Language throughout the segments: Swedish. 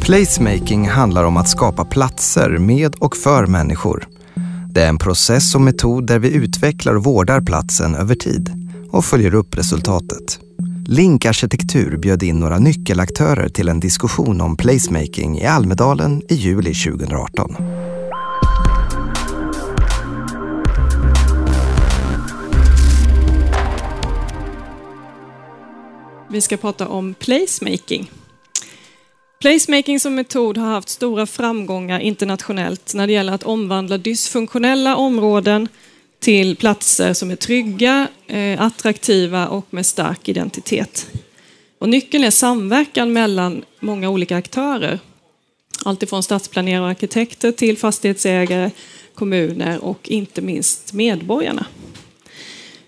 Placemaking handlar om att skapa platser med och för människor. Det är en process och metod där vi utvecklar och vårdar platsen över tid och följer upp resultatet. Link Arkitektur bjöd in några nyckelaktörer till en diskussion om placemaking i Almedalen i juli 2018. Vi ska prata om placemaking. Placemaking som metod har haft stora framgångar internationellt när det gäller att omvandla dysfunktionella områden till platser som är trygga, eh, attraktiva och med stark identitet. Och nyckeln är samverkan mellan många olika aktörer. Alltifrån stadsplanerare och arkitekter till fastighetsägare, kommuner och inte minst medborgarna.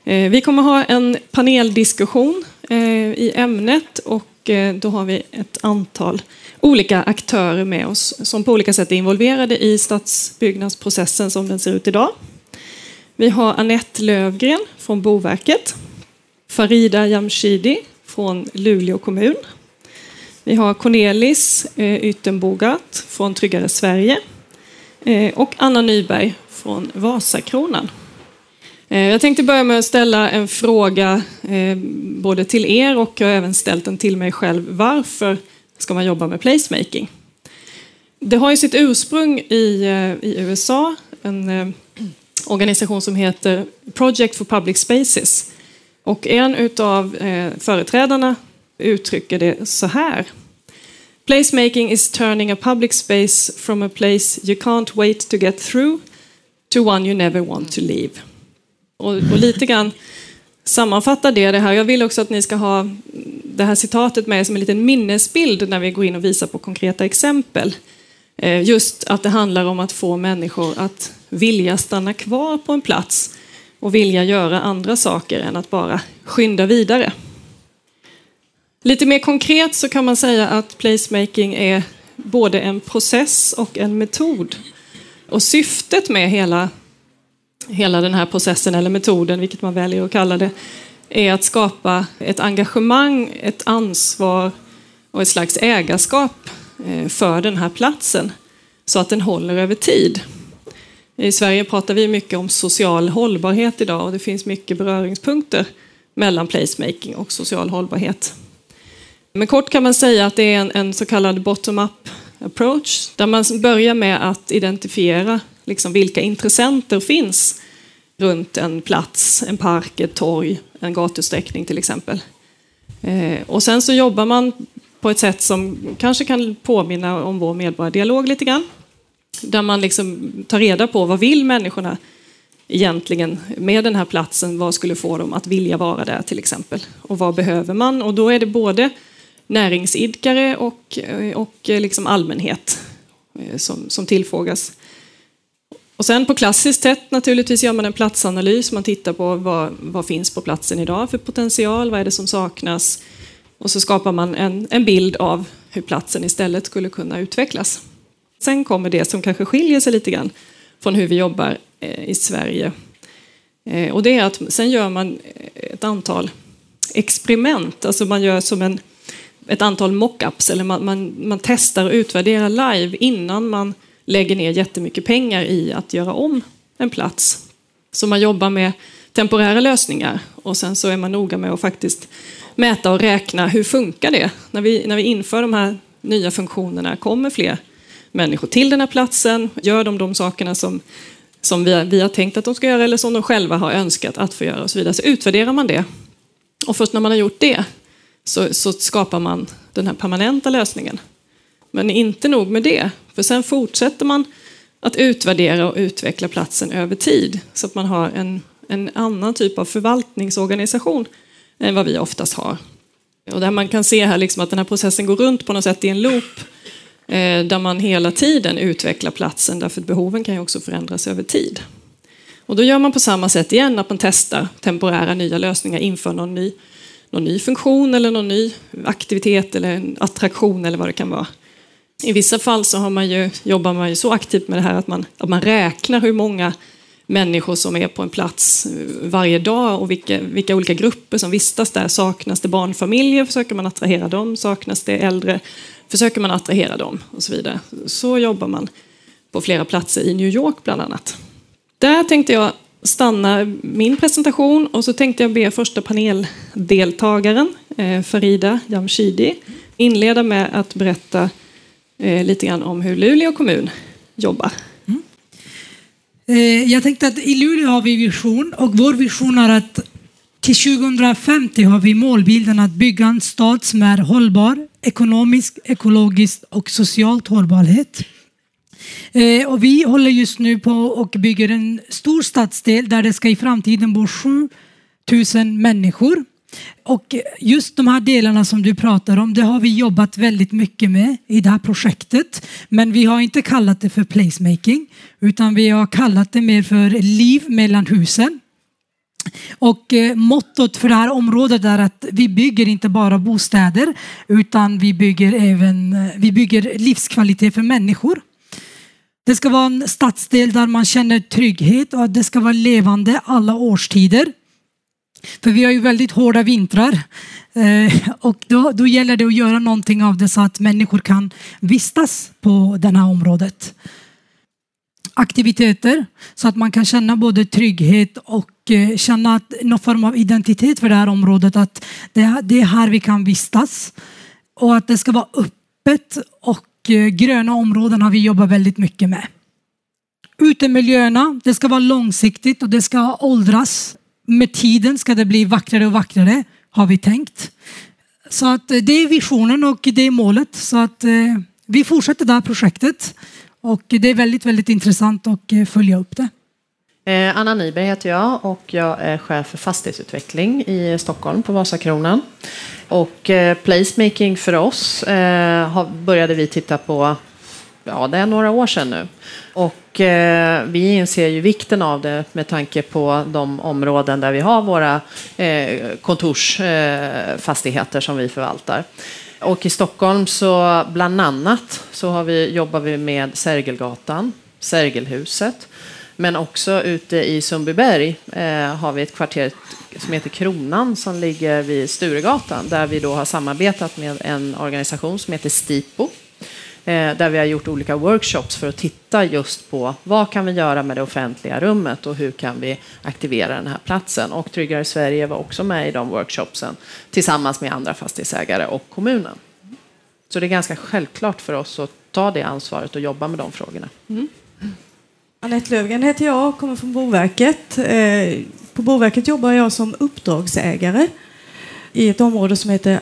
Eh, vi kommer ha en paneldiskussion eh, i ämnet och Eh, då har vi ett antal olika aktörer med oss som på olika sätt är involverade i stadsbyggnadsprocessen som den ser ut idag. Vi har Annette Lövgren från Boverket, Farida Jamshidi från Luleå kommun. Vi har Cornelis eh, Yttenbogart Yttenbogat från Tryggare Sverige eh, och Anna Nyberg från Vasakronan. Eh, jag tänkte börja med att ställa en fråga eh, både till er och jag har även ställt den till mig själv. Varför ska man jobba med placemaking? Det har ju sitt ursprung i, eh, i USA, en organisation som heter Project for Public Spaces. Och en av företrädarna uttrycker det så här. Placemaking is turning a public space from a place you can't wait to get through to one you never want to leave. Och, och lite grann sammanfattar det det här. Jag vill också att ni ska ha det här citatet med som en liten minnesbild när vi går in och visar på konkreta exempel. Eh, just att det handlar om att få människor att vilja stanna kvar på en plats och vilja göra andra saker än att bara skynda vidare. Lite mer konkret så kan man säga att placemaking är både en process och en metod. Och syftet med hela, hela den här processen eller metoden, vilket man väljer att kalla det, är att skapa ett engagemang, ett ansvar och ett slags ägarskap eh, för den här platsen så att den håller över tid. I Sverige pratar vi mycket om social hållbarhet idag och det finns mycket beröringspunkter mellan placemaking och social hållbarhet. Men kort kan man säga att det är en, en så kallad bottom-up approach där man börjar med att identifiera liksom vilka intressenter finns runt en plats, en park, ett torg, en gatusträckning till exempel. Eh, och sen så jobbar man på ett sätt som kanske kan påminna om vår medborgardialog lite grann. Där man liksom tar reda på vad vill människorna egentligen med den här platsen? Vad skulle få dem att vilja vara där till exempel? Och vad behöver man? Och då är det både näringsidkare och, eh, och eh, liksom allmänhet som, som tillfrågas. Och sen på klassiskt sätt naturligtvis gör man en platsanalys. Man tittar på vad, vad finns på platsen idag för potential? Vad är det som saknas? Och så skapar man en, en bild av hur platsen istället skulle kunna utvecklas. Sen kommer det som kanske skiljer sig lite grann från hur vi jobbar eh, i Sverige. Eh, och det är att sen gör man eh, ett antal experiment, alltså man gör som en, ett antal mockups eller man, man, man testar och utvärderar live innan man lägger ner jättemycket pengar i att göra om en plats. Så man jobbar med temporära lösningar och sen så är man noga med att faktiskt mäta och räkna hur funkar det när vi, när vi inför de här nya funktionerna? Kommer fler människor till den här platsen? Gör de de sakerna som, som vi, vi har tänkt att de ska göra eller som de själva har önskat att få göra och så vidare. Så utvärderar man det. Och först när man har gjort det så, så skapar man den här permanenta lösningen. Men inte nog med det, för sen fortsätter man att utvärdera och utveckla platsen över tid så att man har en, en annan typ av förvaltningsorganisation än vad vi oftast har. Och där man kan se här liksom att den här processen går runt på något sätt i en loop eh, där man hela tiden utvecklar platsen därför att behoven kan ju också förändras över tid. Och då gör man på samma sätt igen att man testar temporära nya lösningar, inför någon ny, någon ny funktion eller någon ny aktivitet eller en attraktion eller vad det kan vara. I vissa fall så har man ju, jobbar man ju så aktivt med det här att man, att man räknar hur många människor som är på en plats eh, varje dag och vilka, vilka olika grupper som vistas där. Saknas det barnfamiljer försöker man attrahera dem. Saknas det äldre försöker man attrahera dem och så vidare. Så jobbar man på flera platser i New York bland annat. Där tänkte jag stanna min presentation och så tänkte jag be första paneldeltagaren eh, Farida Jamshidi inleda med att berätta eh, lite grann om hur Luleå kommun jobbar. Mm. Eh, jag tänkte att i Luleå har vi vision och vår vision är att till 2050 har vi målbilden att bygga en stad som är hållbar, ekonomisk, ekologiskt och socialt hållbarhet. Eh, och vi håller just nu på och bygger en stor stadsdel där det ska i framtiden bo 7000 människor. Och just de här delarna som du pratar om, det har vi jobbat väldigt mycket med i det här projektet. Men vi har inte kallat det för placemaking, utan vi har kallat det mer för liv mellan husen. Och eh, mottot för det här området är att vi bygger inte bara bostäder, utan vi bygger även eh, vi bygger livskvalitet för människor. Det ska vara en stadsdel där man känner trygghet och det ska vara levande alla årstider. För vi har ju väldigt hårda vintrar eh, och då, då gäller det att göra någonting av det så att människor kan vistas på det här området. Aktiviteter så att man kan känna både trygghet och eh, känna att någon form av identitet för det här området. Att det, det är här vi kan vistas och att det ska vara öppet och eh, gröna områden har vi jobbat väldigt mycket med. Utemiljöerna, det ska vara långsiktigt och det ska åldras. Med tiden ska det bli vackrare och vackrare, har vi tänkt. Så att eh, det är visionen och det är målet. Så att eh, vi fortsätter det här projektet och det är väldigt, väldigt intressant att eh, följa upp det. Anna Nyberg heter jag och jag är chef för fastighetsutveckling i Stockholm på Vasakronan. Och placemaking för oss började vi titta på, ja det är några år sedan nu. Och eh, vi inser ju vikten av det med tanke på de områden där vi har våra eh, kontorsfastigheter eh, som vi förvaltar. Och i Stockholm så bland annat så har vi, jobbar vi med Sergelgatan, Sergelhuset. Men också ute i Sundbyberg eh, har vi ett kvarter som heter Kronan som ligger vid Sturegatan där vi då har samarbetat med en organisation som heter Stipo Eh, där vi har gjort olika workshops för att titta just på vad kan vi göra med det offentliga rummet och hur kan vi aktivera den här platsen. Och Tryggare Sverige var också med i de workshopsen tillsammans med andra fastighetsägare och kommunen. Så det är ganska självklart för oss att ta det ansvaret och jobba med de frågorna. Mm. Anette Löfgren heter jag och kommer från Boverket. Eh, på Boverket jobbar jag som uppdragsägare i ett område som heter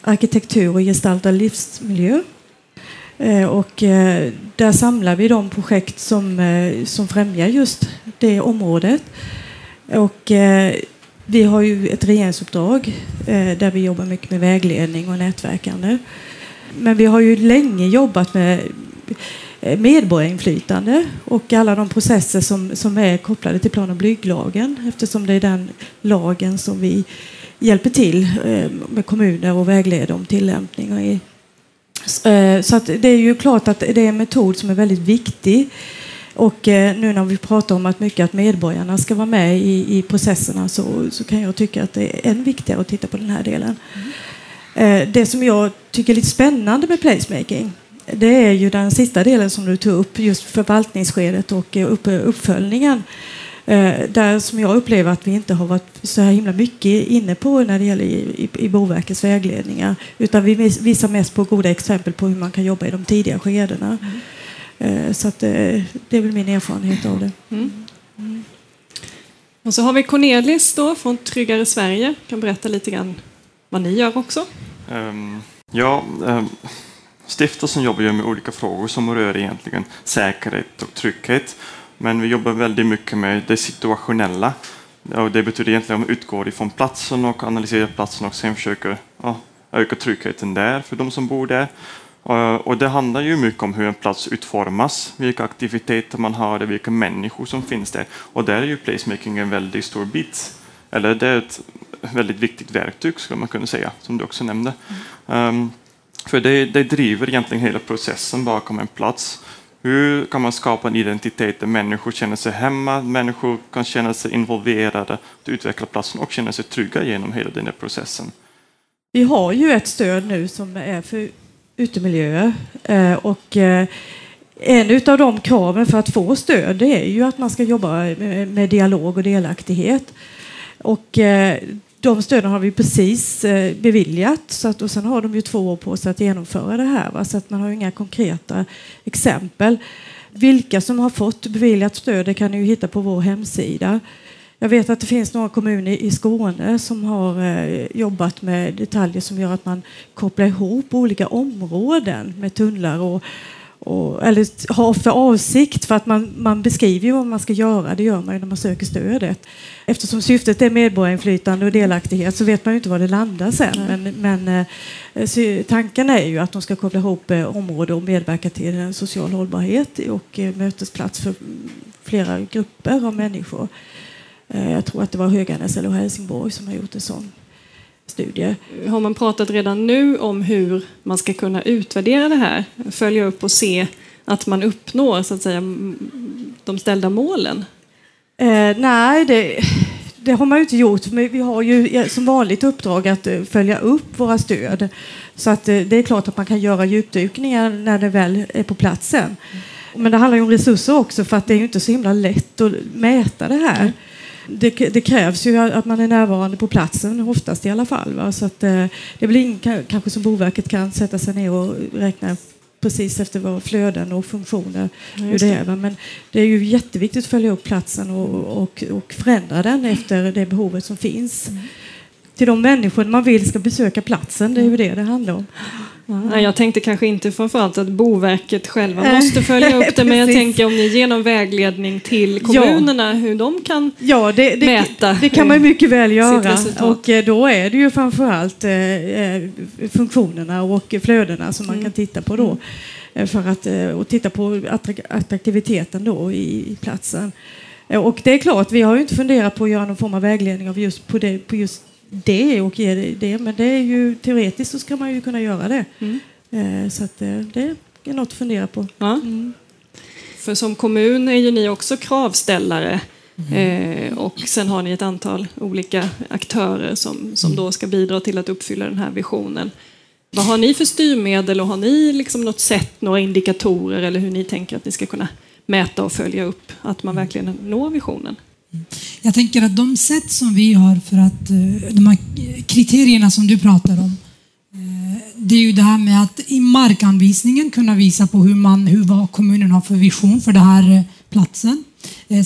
arkitektur och gestaltad livsmiljö. Eh, och eh, där samlar vi de projekt som, eh, som främjar just det området. Och vi har ju ett regeringsuppdrag där vi jobbar mycket med vägledning och nätverkande. Men vi har ju länge jobbat med medborgarinflytande och alla de processer som, som är kopplade till plan och bygglagen eftersom det är den lagen som vi hjälper till med kommuner och vägleder om tillämpning. Eh, så det är ju klart att det är en metod som är väldigt viktig. Och nu när vi pratar om att mycket att medborgarna ska vara med i, i processerna så, så kan jag tycka att det är än viktigare att titta på den här delen. Mm. Det som jag tycker är lite spännande med placemaking det är ju den sista delen som du tog upp, just förvaltningsskedet och eh, uppföljningen. Eh, där som jag upplever att vi inte har varit så här himla mycket inne på när det gäller i, i, Boverkets vägledningar. Utan vi visar mest på goda exempel på hur man kan jobba i de tidiga skedena. Mm. Så att, det är väl min erfarenhet av det. Mm. Mm. Och så har vi Cornelis då från Tryggare Sverige. Kan berätta lite grann vad ni gör också. Um, ja, um Stiftelsen jobbar ju med olika frågor som rör egentligen säkerhet och trygghet. Men vi jobbar väldigt mycket med det situationella. Och det betyder egentligen att man utgår ifrån platsen och analyserar platsen och sen försöker ja, öka tryggheten där för de som bor där. Och det handlar ju mycket om hur en plats utformas, vilka aktiviteter man har, vilka människor som finns där. Och där är ju placemaking en väldigt stor bit. Eller det är ett väldigt viktigt verktyg skulle man kunna säga, som du också nämnde. Um, för det, det driver egentligen hela processen bakom en plats. Hur kan man skapa en identitet där människor känner sig hemma, människor kan känna sig involverade, att utveckla platsen och känna sig trygga genom hela den här processen? Vi har ju ett stöd nu som är för utemiljöer eh, och eh, en av de kraven för att få stöd det är ju att man ska jobba med dialog och delaktighet. Och eh, de stöden har vi precis eh, beviljat så att, och sen har de ju två år på sig att genomföra det här. Va? Så att man har inga konkreta exempel. Vilka som har fått beviljat stöd det kan ni ju hitta på vår hemsida. Jag vet att det finns några kommuner i Skåne som har eh, jobbat med detaljer som gör att man kopplar ihop olika områden med tunnlar och, och, eller har för avsikt för att man, man beskriver vad man ska göra. Det gör man ju när man söker stödet. Eftersom syftet är medborgarinflytande och delaktighet så vet man ju inte var det landar sen. Men, men eh, tanken är ju att de ska koppla ihop eh, områden och medverka till en social hållbarhet och mötesplats för flera grupper av människor. Eh, jag tror att det var Höganäs eller Helsingborg som har gjort en sån studier. Har man pratat redan nu om hur man ska kunna utvärdera det här? Följa upp och se att man uppnår så att säga, de ställda målen? Eh, nej, det, det, har man ju inte gjort. Men vi har ju som vanligt uppdrag att eh, följa upp våra stöd. Så att eh, det är klart att man kan göra djupdykningar när det väl är på platsen. Men det handlar ju om resurser också för att det är ju inte så himla lätt att mäta det här det, det, krävs ju att man är närvarande på platsen, oftast i alla fall. Va? Så att, eh, det är väl ingen kanske som Boverket kan sätta sig ner och räkna precis efter vad flöden och funktioner hur det är. Va? Men det är ju jätteviktigt att följa upp platsen och, och, och förändra den efter det behovet som finns. Mm. Till de människor man vill ska besöka platsen, det är ju det det handlar om. Ja, jag tänkte kanske inte framförallt att Boverket själva måste följa upp det, men jag tänker om ni ger någon vägledning till kommunerna ja. hur de kan ja, det, det, mäta. Det kan man mycket väl göra och eh, då är det ju framförallt eh, eh, funktionerna och flödena som man mm. kan titta på då. För att och titta på attraktiviteten då i, i platsen. Och det är klart, vi har ju inte funderat på att göra någon form av vägledning av just på, det, på just det och ge det, det. Men det är ju teoretiskt så ska man ju kunna göra det. Mm. Eh, så att, eh, det är något att fundera på. Ja. Mm. För som kommun är ju ni också kravställare. Mm. Eh, och sen har ni ett antal olika aktörer som, som då ska bidra till att uppfylla den här visionen. Vad har ni för styrmedel och har ni liksom något sätt, några indikatorer eller hur ni tänker att ni ska kunna mäta och följa upp att man verkligen når visionen? Jag tänker att de sätt som vi har för att eh, de här kriterierna som du pratar om. Eh, det är ju det här med att i markanvisningen kunna visa på hur, man, hur vad kommunen har för vision för den här eh, platsen.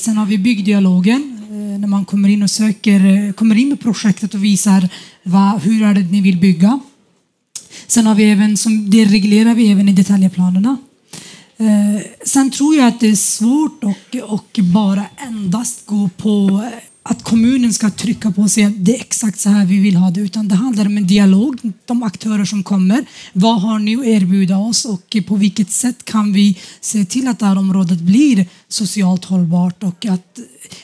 Sen har vi byggdialogen när man kommer in och söker, kommer in med projektet och visar vad, hur är det ni vill bygga. Sen har vi även, som det reglerar vi även i detaljplanerna. Eh, sen tror jag att det är svårt och, och bara endast gå på eh, att kommunen ska trycka på och säga att det är exakt så här vi vill ha det, utan det handlar om en dialog, de aktörer som kommer. Vad har ni att erbjuda oss och på vilket sätt kan vi se till att det här området blir socialt hållbart och att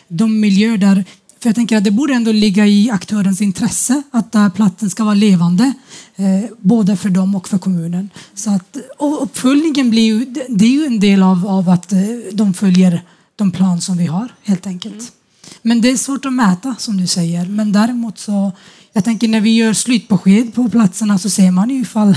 de miljöer där för jag tänker att det borde ändå ligga i aktörens intresse att den här platsen ska vara levande, eh, både för dem och för kommunen. Så att, och uppföljningen blir ju, det är ju en del av, av att eh, de följer de plan som vi har, helt enkelt. Mm. Men det är svårt att mäta, som du säger. Men däremot så, jag tänker när vi gör slutbesked på platserna så ser man ju ifall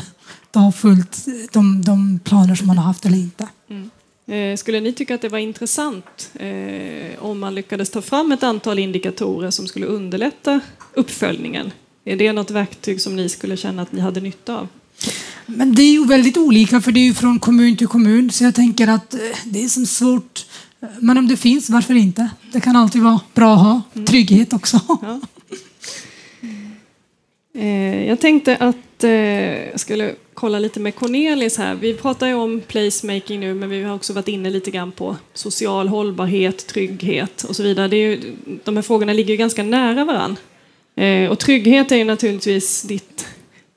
det har följt de, de planer som man har haft eller inte. Mm. Eh, skulle ni tycka att det var intressant eh, om man lyckades ta fram ett antal indikatorer som skulle underlätta uppföljningen? Är det något verktyg som ni skulle känna att ni hade nytta av? Men det är ju väldigt olika för det är ju från kommun till kommun så jag tänker att eh, det är som svårt. Men om det finns, varför inte? Det kan alltid vara bra att ha mm. trygghet också. Ja. Jag tänkte att jag skulle kolla lite med Cornelis här. Vi pratar ju om placemaking nu, men vi har också varit inne lite grann på social hållbarhet, trygghet och så vidare. Det är ju, de här frågorna ligger ju ganska nära varann. Eh, och trygghet är ju naturligtvis ditt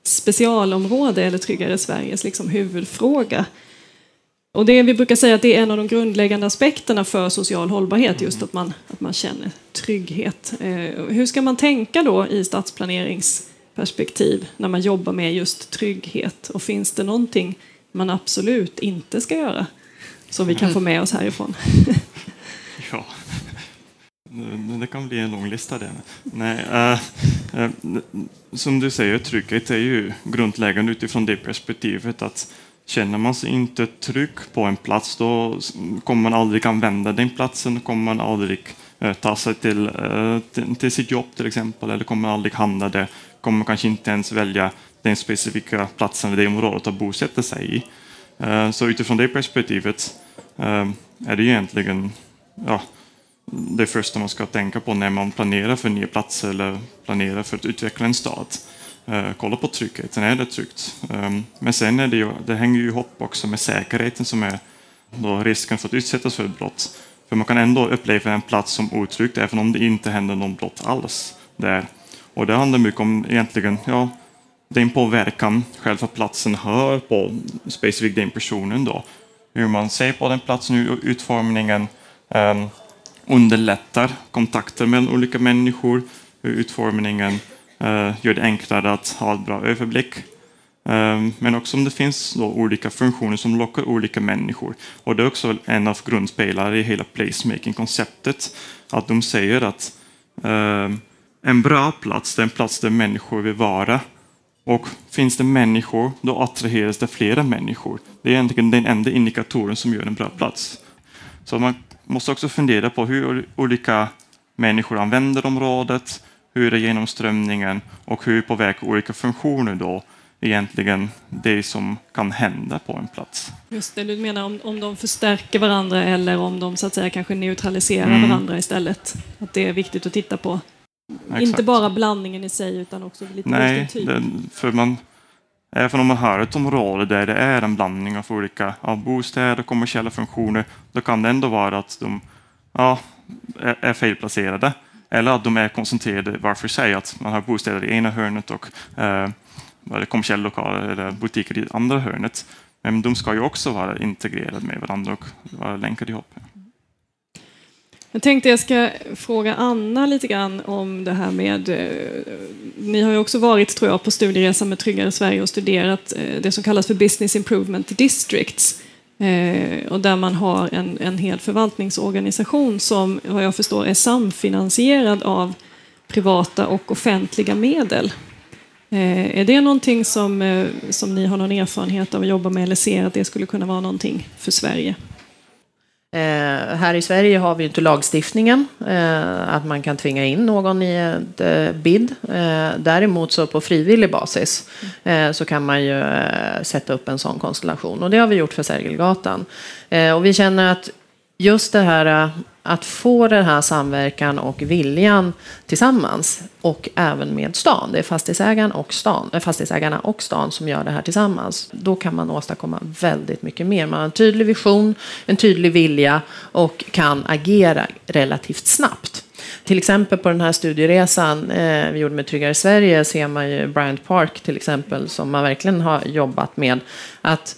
specialområde, eller Tryggare Sveriges liksom huvudfråga. Och det vi brukar säga att det är en av de grundläggande aspekterna för social hållbarhet, just att man, att man känner trygghet. Eh, hur ska man tänka då i stadsplanerings perspektiv när man jobbar med just trygghet? Och finns det någonting man absolut inte ska göra? som vi kan få med oss härifrån. Ja, det kan bli en lång lista det. Nej, äh, äh, som du säger, trygghet är ju grundläggande utifrån det perspektivet att känner man sig inte trygg på en plats då kommer man aldrig använda den platsen, kommer man aldrig eh, ta sig till, till, till, sitt jobb till exempel, eller kommer aldrig handla där, kommer man kanske inte ens välja den specifika platsen eller det området att bosätta sig i. Eh, så utifrån det perspektivet eh, är det egentligen ja, det första man ska tänka på när man planerar för nya platser eller planerar för att utveckla en stad. Eh, kolla på tryggheten, är det tryggt? Men sen är det ju, det hänger ju ihop också med säkerheten som är då risken för att utsättas för ett brott. För man kan ändå uppleva en plats som otryggt även om det inte händer någon brott alls där. Och det handlar mycket om egentligen, ja, den påverkan själva platsen har på specifikt den personen då. Hur man ser på den platsen, hur utformningen, eh, underlättar kontakter mellan olika människor. Hur Utformningen eh, gör det enklare att ha ett bra överblick. Ehm, men också om det finns då olika funktioner som lockar olika människor. Och det är också en av grundpelarna i hela placemaking-konceptet. Att de säger att ehm, en bra plats är en plats där människor vill vara. Och finns det människor, då attraheras det flera människor. Det är egentligen den enda indikatorn som gör en bra plats. Så man måste också fundera på hur olika människor använder området, hur är genomströmningen och hur påverkar olika funktioner då egentligen det som kan hända på en plats. Just det, du menar om, om de förstärker varandra eller om de så att säga kanske neutraliserar mm. varandra istället? Att det är viktigt att titta på. Exakt. Inte bara blandningen i sig utan också lite Nej, typ. det, för man, Även om man har ett område där det är en blandning av olika av bostäder och kommersiella funktioner, då kan det ändå vara att de ja, är felplacerade eller att de är koncentrerade var för sig, att man har bostäder i ena hörnet och eh, kommersiella lokaler eller butiker i andra hörnet. Men de ska ju också vara integrerade med varandra och vara länkade ihop. Jag tänkte jag ska fråga Anna lite grann om det här med... Eh, ni har ju också varit, tror jag, på studieresa med Tryggare Sverige och studerat eh, det som kallas för Business Improvement Districts. Eh, och där man har en, en hel förvaltningsorganisation som, vad jag förstår, är samfinansierad av privata och offentliga medel. Eh, är det någonting som, eh, som ni har någon erfarenhet av att jobba med eller ser att det skulle kunna vara någonting för Sverige? Eh, här i Sverige har vi inte lagstiftningen eh, att man kan tvinga in någon i ett eh, bid. Eh, däremot så på frivillig basis eh, så kan man ju eh, sätta upp en sån konstellation och det har vi gjort för Sergelgatan. Eh, och vi känner att just det här eh, att få den här samverkan och viljan tillsammans och även med stan. Det är fastighetsägaren och stan, eh, fastighetsägarna och stan som gör det här tillsammans. Då kan man åstadkomma väldigt mycket mer. Man har en tydlig vision, en tydlig vilja och kan agera relativt snabbt. Till exempel på den här studieresan eh, vi gjorde med Tryggare Sverige ser man ju Bryant Park till exempel som man verkligen har jobbat med. Att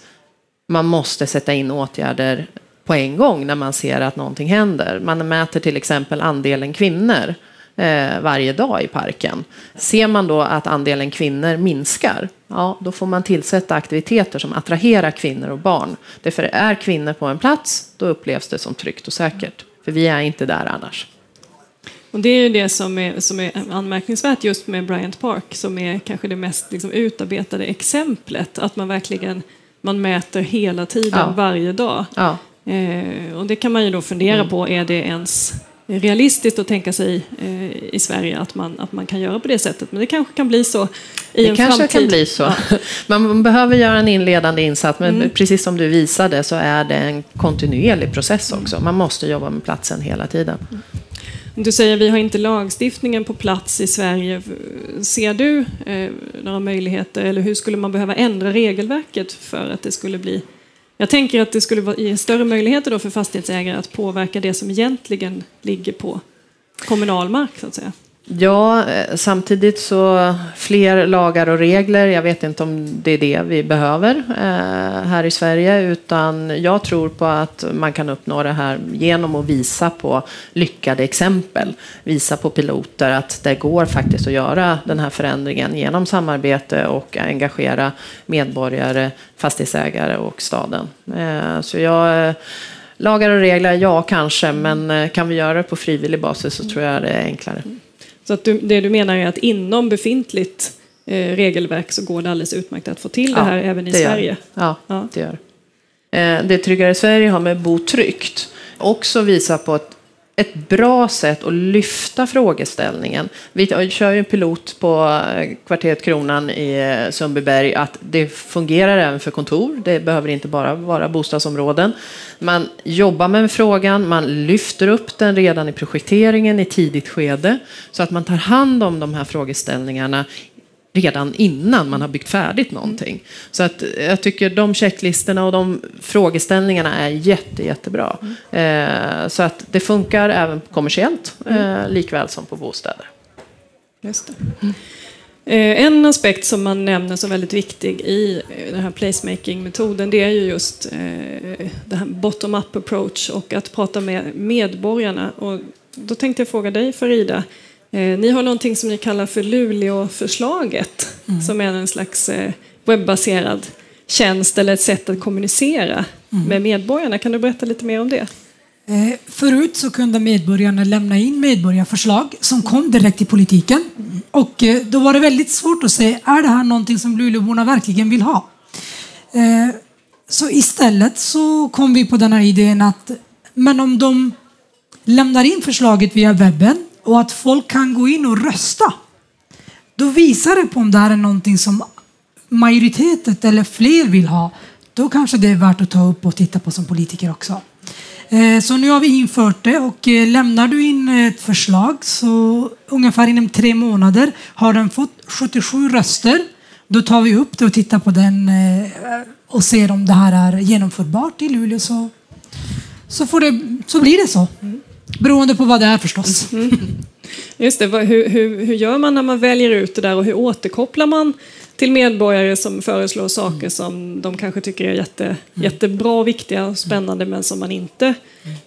man måste sätta in åtgärder på en gång när man ser att någonting händer. Man mäter till exempel andelen kvinnor eh, varje dag i parken. Ser man då att andelen kvinnor minskar, ja, då får man tillsätta aktiviteter som attraherar kvinnor och barn. Därför är kvinnor på en plats, då upplevs det som tryggt och säkert. För vi är inte där annars. Och det är ju det som är, som är anmärkningsvärt just med Bryant Park, som är kanske det mest liksom, utarbetade exemplet. Att man verkligen man mäter hela tiden, ja. varje dag. Ja. Eh, och det kan man ju då fundera mm. på, är det ens realistiskt att tänka sig eh, i Sverige att man, att man kan göra på det sättet. Men det kanske kan bli så i det en kanske framtid. kan bli så. Man behöver göra en inledande insats, men mm. precis som du visade så är det en kontinuerlig process också. Man måste jobba med platsen hela tiden. Mm. Du säger vi har inte lagstiftningen på plats i Sverige. Ser du eh, några möjligheter eller hur skulle man behöva ändra regelverket för att det skulle bli jag tänker att det skulle ge större möjligheter då för fastighetsägare att påverka det som egentligen ligger på kommunal mark. Så att säga. Ja, eh, samtidigt så fler lagar och regler. Jag vet inte om det är det vi behöver eh, här i Sverige, utan jag tror på att man kan uppnå det här genom att visa på lyckade exempel. Visa på piloter att det går faktiskt att göra den här förändringen genom samarbete och engagera medborgare, fastighetsägare och staden. Eh, så jag Lagar och regler, ja kanske, men kan vi göra det på frivillig basis så tror jag det är enklare. Så att du, det du menar är att inom befintligt eh, regelverk så går det alldeles utmärkt att få till det här även i Sverige? Ja, ja, det gör eh, det. Tryggare Sverige har med Bo tryggt också visat på ett ett bra sätt att lyfta frågeställningen. Vi kör ju en pilot på eh, kvarteret Kronan i eh, Sundbyberg att det fungerar även för kontor. Det behöver inte bara vara bostadsområden. Man jobbar med frågan, man lyfter upp den redan i projekteringen i tidigt skede så att man tar hand om de här frågeställningarna redan innan man har byggt färdigt någonting. Så att jag tycker de checklistorna och de frågeställningarna är jätte, jättebra. Mm. så att det funkar även kommersiellt, mm. likväl som på bostäder. Just mm. En aspekt som man nämner som väldigt viktig i den här placemaking-metoden det är ju just det här bottom-up approach och att prata med medborgarna. Och då tänkte jag fråga dig Farida, Eh, ni har någonting som ni kallar för Luleåförslaget mm. som är en slags eh, webbaserad tjänst eller ett sätt att kommunicera mm. med medborgarna. Kan du berätta lite mer om det? Eh, förut så kunde medborgarna lämna in medborgarförslag som kom direkt till politiken. Och då var det väldigt svårt att säga, är det här någonting som Luleåborna verkligen vill ha? Så istället så kom vi på den här idén att men om de lämnar in förslaget via webben och att folk kan gå in och rösta. Då visar det på om det här är någonting som majoriteten eller fler vill ha. Då kanske det är värt att ta upp och titta på som politiker också. Eh, så nu har vi infört det och eh, lämnar du in ett förslag så ungefär inom tre månader har den fått 77 röster. Då tar vi upp det och tittar på den eh, och ser om det här är genomförbart i Luleå så, så, får det, så blir det så. Mm. Beroende på vad det är förstås. Mm. Just det, hur, hur, hur gör man när man väljer ut det där och hur återkopplar man till medborgare som föreslår saker mm. som de kanske tycker är jätte, jättebra, viktiga och spännande men som man inte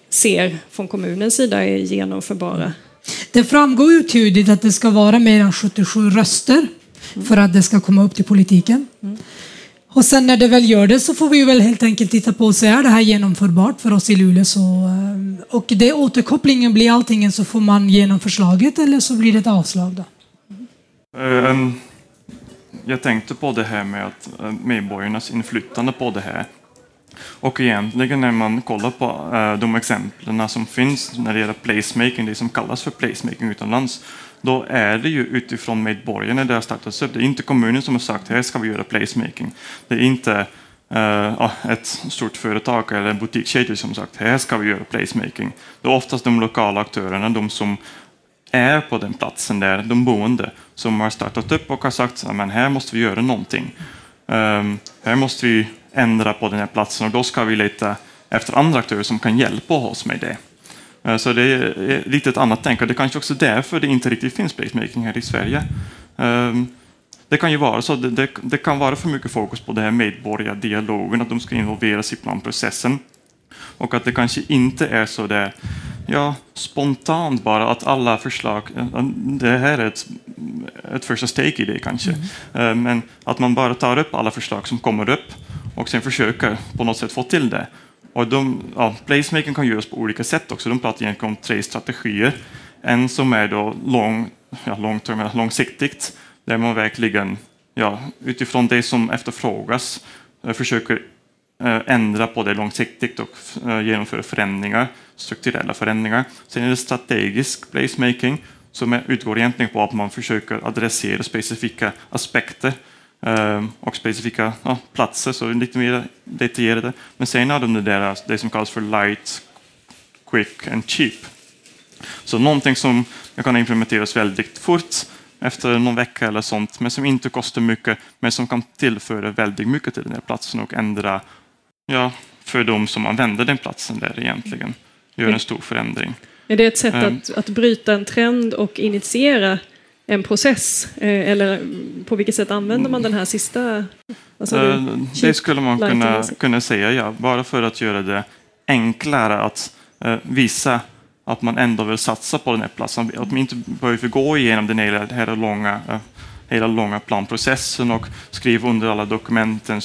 ser från kommunens sida är genomförbara? Det framgår ju tydligt att det ska vara mer än 77 röster för att det ska komma upp till politiken. Och sen när det väl gör det så får vi väl helt enkelt titta på så är det här genomförbart för oss i Luleå. Så, eh, och det återkopplingen blir antingen så får man genom förslaget eller så blir det ett avslag. Då. Eh, jag tänkte på det här med att eh, medborgarnas inflytande på det här. Och egentligen när man kollar på uh, de exemplen som finns när det gäller placemaking, det som kallas för placemaking utomlands, då är det ju utifrån medborgarna det har startats upp. Det är inte kommunen som har sagt här ska vi göra placemaking. Det är inte uh, ett stort företag eller en butikskedja som sagt här ska vi göra placemaking. Det är oftast de lokala aktörerna, de som är på den platsen där, de boende, som har startat upp och har sagt att här måste vi göra någonting. Um, här måste vi ändra på den här platsen och då ska vi leta efter andra aktörer som kan hjälpa oss med det. Eh, så det är lite ett annat tänk och det är kanske också därför det inte riktigt finns placemaking här i Sverige. Ehm, det kan ju vara så, det, det, kan vara för mycket fokus på det här medborgardialogen, att de ska involveras i planprocessen. Och att det kanske inte är så där, ja, spontant bara att alla förslag, det här är ett, ett första steg i det kanske, mm. Ehm, men att man bara tar upp alla förslag som kommer upp och sen försöker på något sätt få till det. Och de, ja, placemaking kan göras på olika sätt också. De pratar egentligen om tre strategier. En som är då lång, ja, long term, långsiktigt, där man verkligen ja, utifrån det som efterfrågas eh, försöker eh, ändra på det långsiktigt och eh, genomföra förändringar, strukturella förändringar. Sen är det strategisk placemaking som utgår egentligen på att man försöker adressera specifika aspekter och specifika ja, platser, så lite mer detaljerade. Men sen har de det, där, det som kallas för light, quick and cheap. Så någonting som kan implementeras väldigt fort efter någon vecka eller sånt, men som inte kostar mycket, men som kan tillföra väldigt mycket till den här platsen och ändra ja, för de som använder den platsen där egentligen. Gör en stor förändring. Är det ett sätt Ehm. att, att bryta en trend och initiera en process? Eh, Eller på vilket sätt använder man den här sista? Eh, Det skulle man kunna, kunna säga, ja. Bara för att göra det enklare att eh, visa att man ändå vill satsa på den här platsen. Att man inte behöver gå igenom den hela, hela, långa, hela långa planprocessen och skriva under alla dokumenten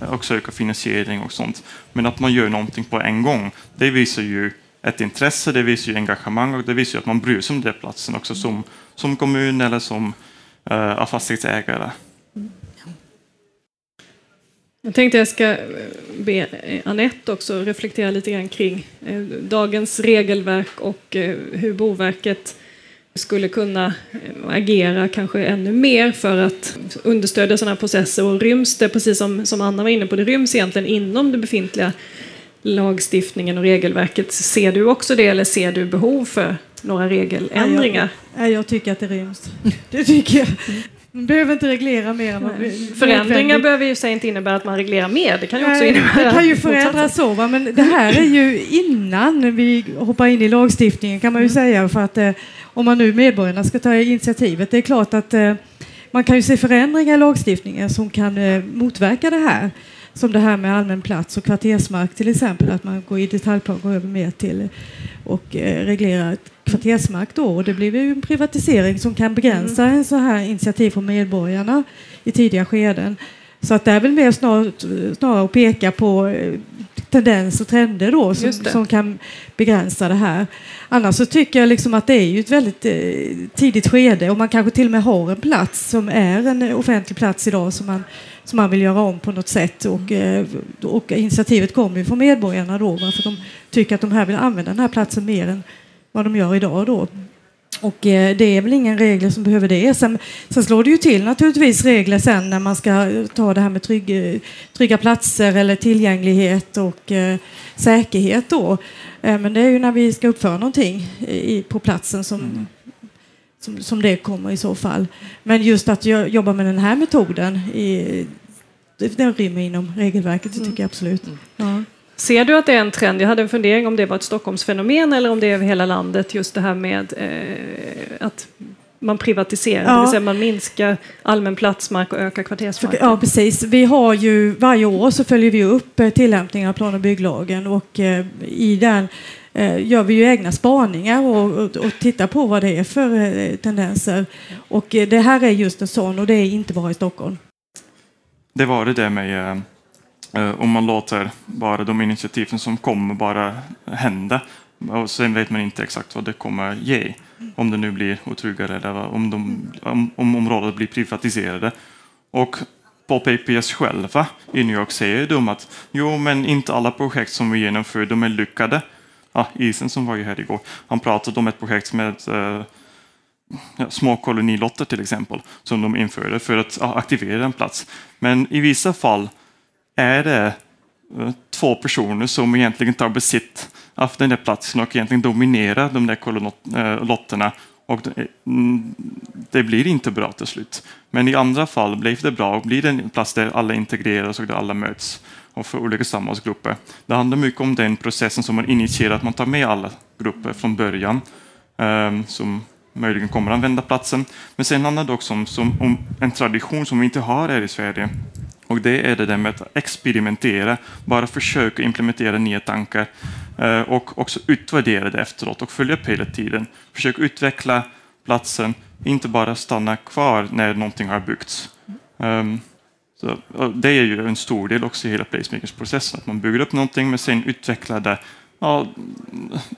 och söka finansiering och sånt. Men att man gör någonting på en gång, det visar ju ett intresse, det visar ju engagemang och det visar ju att man bryr sig om den platsen också som, som kommun eller som eh, fastighetsägare. Jag tänkte jag ska be eh, Anette också reflektera lite grann kring eh, dagens regelverk och eh, hur Boverket skulle kunna agera kanske ännu mer för att understödja sådana här processer. Och ryms det, precis som, som Anna var inne på, det ryms egentligen inom det befintliga lagstiftningen och regelverket. Ser du också det eller ser du behov för några regeländringar? Nej, jag tycker att det ryms. Det tycker jag. Man behöver inte reglera mer än vad Förändringar behöver ju sig inte innebära att man reglerar mer. Det kan ju också innebära Det kan ju förändras så, va? men det här är ju innan vi hoppar in i lagstiftningen kan man Mm. ju säga. För att eh, om man nu medborgarna ska ta initiativet, det är klart att eh, man kan ju se förändringar i lagstiftningen som kan eh, motverka det här. Som det här med allmän plats och kvartersmark till exempel, att man går i detaljplan går över mer till och eh, reglerar kvartersmark då. Och det blir ju en privatisering som kan begränsa Mm. en så här initiativ från medborgarna i tidiga skeden. Så att det är väl mer snart, snarare att peka på eh, tendenser och trender då som, som kan begränsa det här. Annars så tycker jag liksom att det är ju ett väldigt eh, tidigt skede och man kanske till och med har en plats som är en offentlig plats idag som man, som man vill göra om på något sätt och, eh, och initiativet kommer ju från medborgarna då för de tycker att de här vill använda den här platsen mer än vad de gör idag då. Och eh, det är väl ingen regler som behöver det. Sen, sen slår det ju till naturligtvis regler sen när man ska ta det här med trygg, eh, trygga platser eller tillgänglighet och eh, säkerhet då. Eh, men det är ju när vi ska uppföra någonting i, på platsen som, som, som det kommer i så fall. Men just att jag jobbar med den här metoden i, det- den rymmer inom regelverket, det tycker jag absolut. Ja. Ser du att det är en trend? Jag hade en fundering om det var ett Stockholmsfenomen eller om det är över hela landet, just det här med eh, att man privatiserar, det Ja. vill säga man minskar allmän platsmark och ökar kvartersmarken. ja, precis. Vi har ju varje år så följer vi upp eh, tillämpningen av plan och bygglagen och eh, i den eh, gör vi ju egna spaningar och, och, och tittar på vad det är för eh, tendenser. Och eh, det här är just en sån och det är inte bara i Stockholm. Det var det där med Eh, om man låter bara de initiativen som kommer bara hända och sen vet man inte exakt vad det kommer ge. Om det nu blir otryggare eller vad- om, de, om, om området blir privatiserade. Och på PPS själva i New York säger de att jo, men inte alla projekt som vi genomför de är lyckade. Ja, Isen som var ju här igår, han pratade om ett projekt med eh, ja, små kolonilotter till exempel, som de införde för att ja, aktivera en plats. Men i vissa fall är det eh, två personer som egentligen tar besitt av den där platsen och egentligen dominerar de där kolonilotterna. Eh, och mm, det, blir inte bra till slut. Men i andra fall blir det bra och blir det en plats där alla integreras och där alla möts och för olika samhällsgrupper. Det handlar mycket om den processen som man initierar, att man tar med alla grupper från början ehm, som möjligen kommer att använda platsen. Men sen handlar det också om, om en tradition som vi inte har här i Sverige. Och det är det där med att experimentera, bara försöka implementera nya tankar eh, och också utvärdera det efteråt och följa upp hela tiden. Försök utveckla platsen, inte bara stanna kvar när någonting har byggts. Ehm, så, det är ju en stor del också i hela placemakersprocessen, att man bygger upp någonting men sen utvecklar det ja,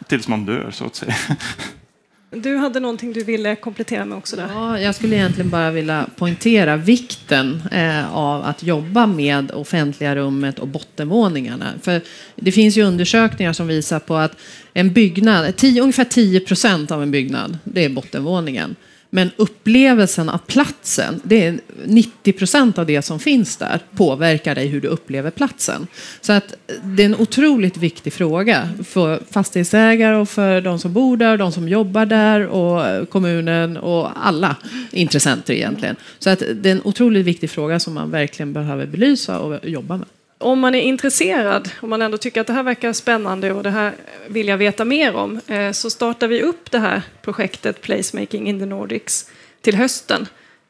tills man dör, så att säga. Du hade någonting du ville komplettera med också där. Ja, jag skulle egentligen bara vilja poängtera vikten eh, av att jobba med offentliga rummet och bottenvåningarna. För det finns ju undersökningar som visar på att en byggnad, tio, ungefär 10 procent av en byggnad, det är bottenvåningen. Men upplevelsen av platsen, det är 90 procent av det som finns där påverkar dig hur du upplever platsen. Så att det är en otroligt viktig fråga för fastighetsägare och för de som bor där, de som jobbar där och kommunen och alla intressenter egentligen. Så att det är en otroligt viktig fråga som man verkligen behöver belysa och jobba med. Om man är intresserad, om man ändå tycker att det här verkar spännande och det här vill jag veta mer om, eh, så startar vi upp det här projektet Placemaking in the Nordics till hösten.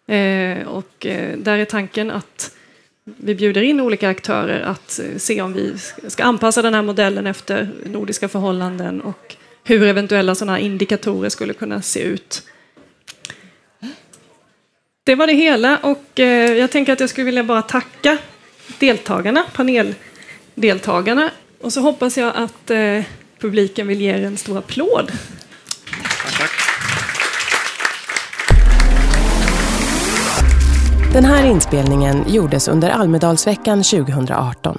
Eh, och eh, där är tanken att vi bjuder in olika aktörer att se om vi ska anpassa den här modellen efter nordiska förhållanden och hur eventuella sådana indikatorer skulle kunna se ut. Det var det hela och jag tänker att jag skulle vilja bara tacka deltagarna, paneldeltagarna. Och så hoppas jag att eh, publiken vill ge er en stor applåd. Den här inspelningen gjordes under Almedalsveckan 2018.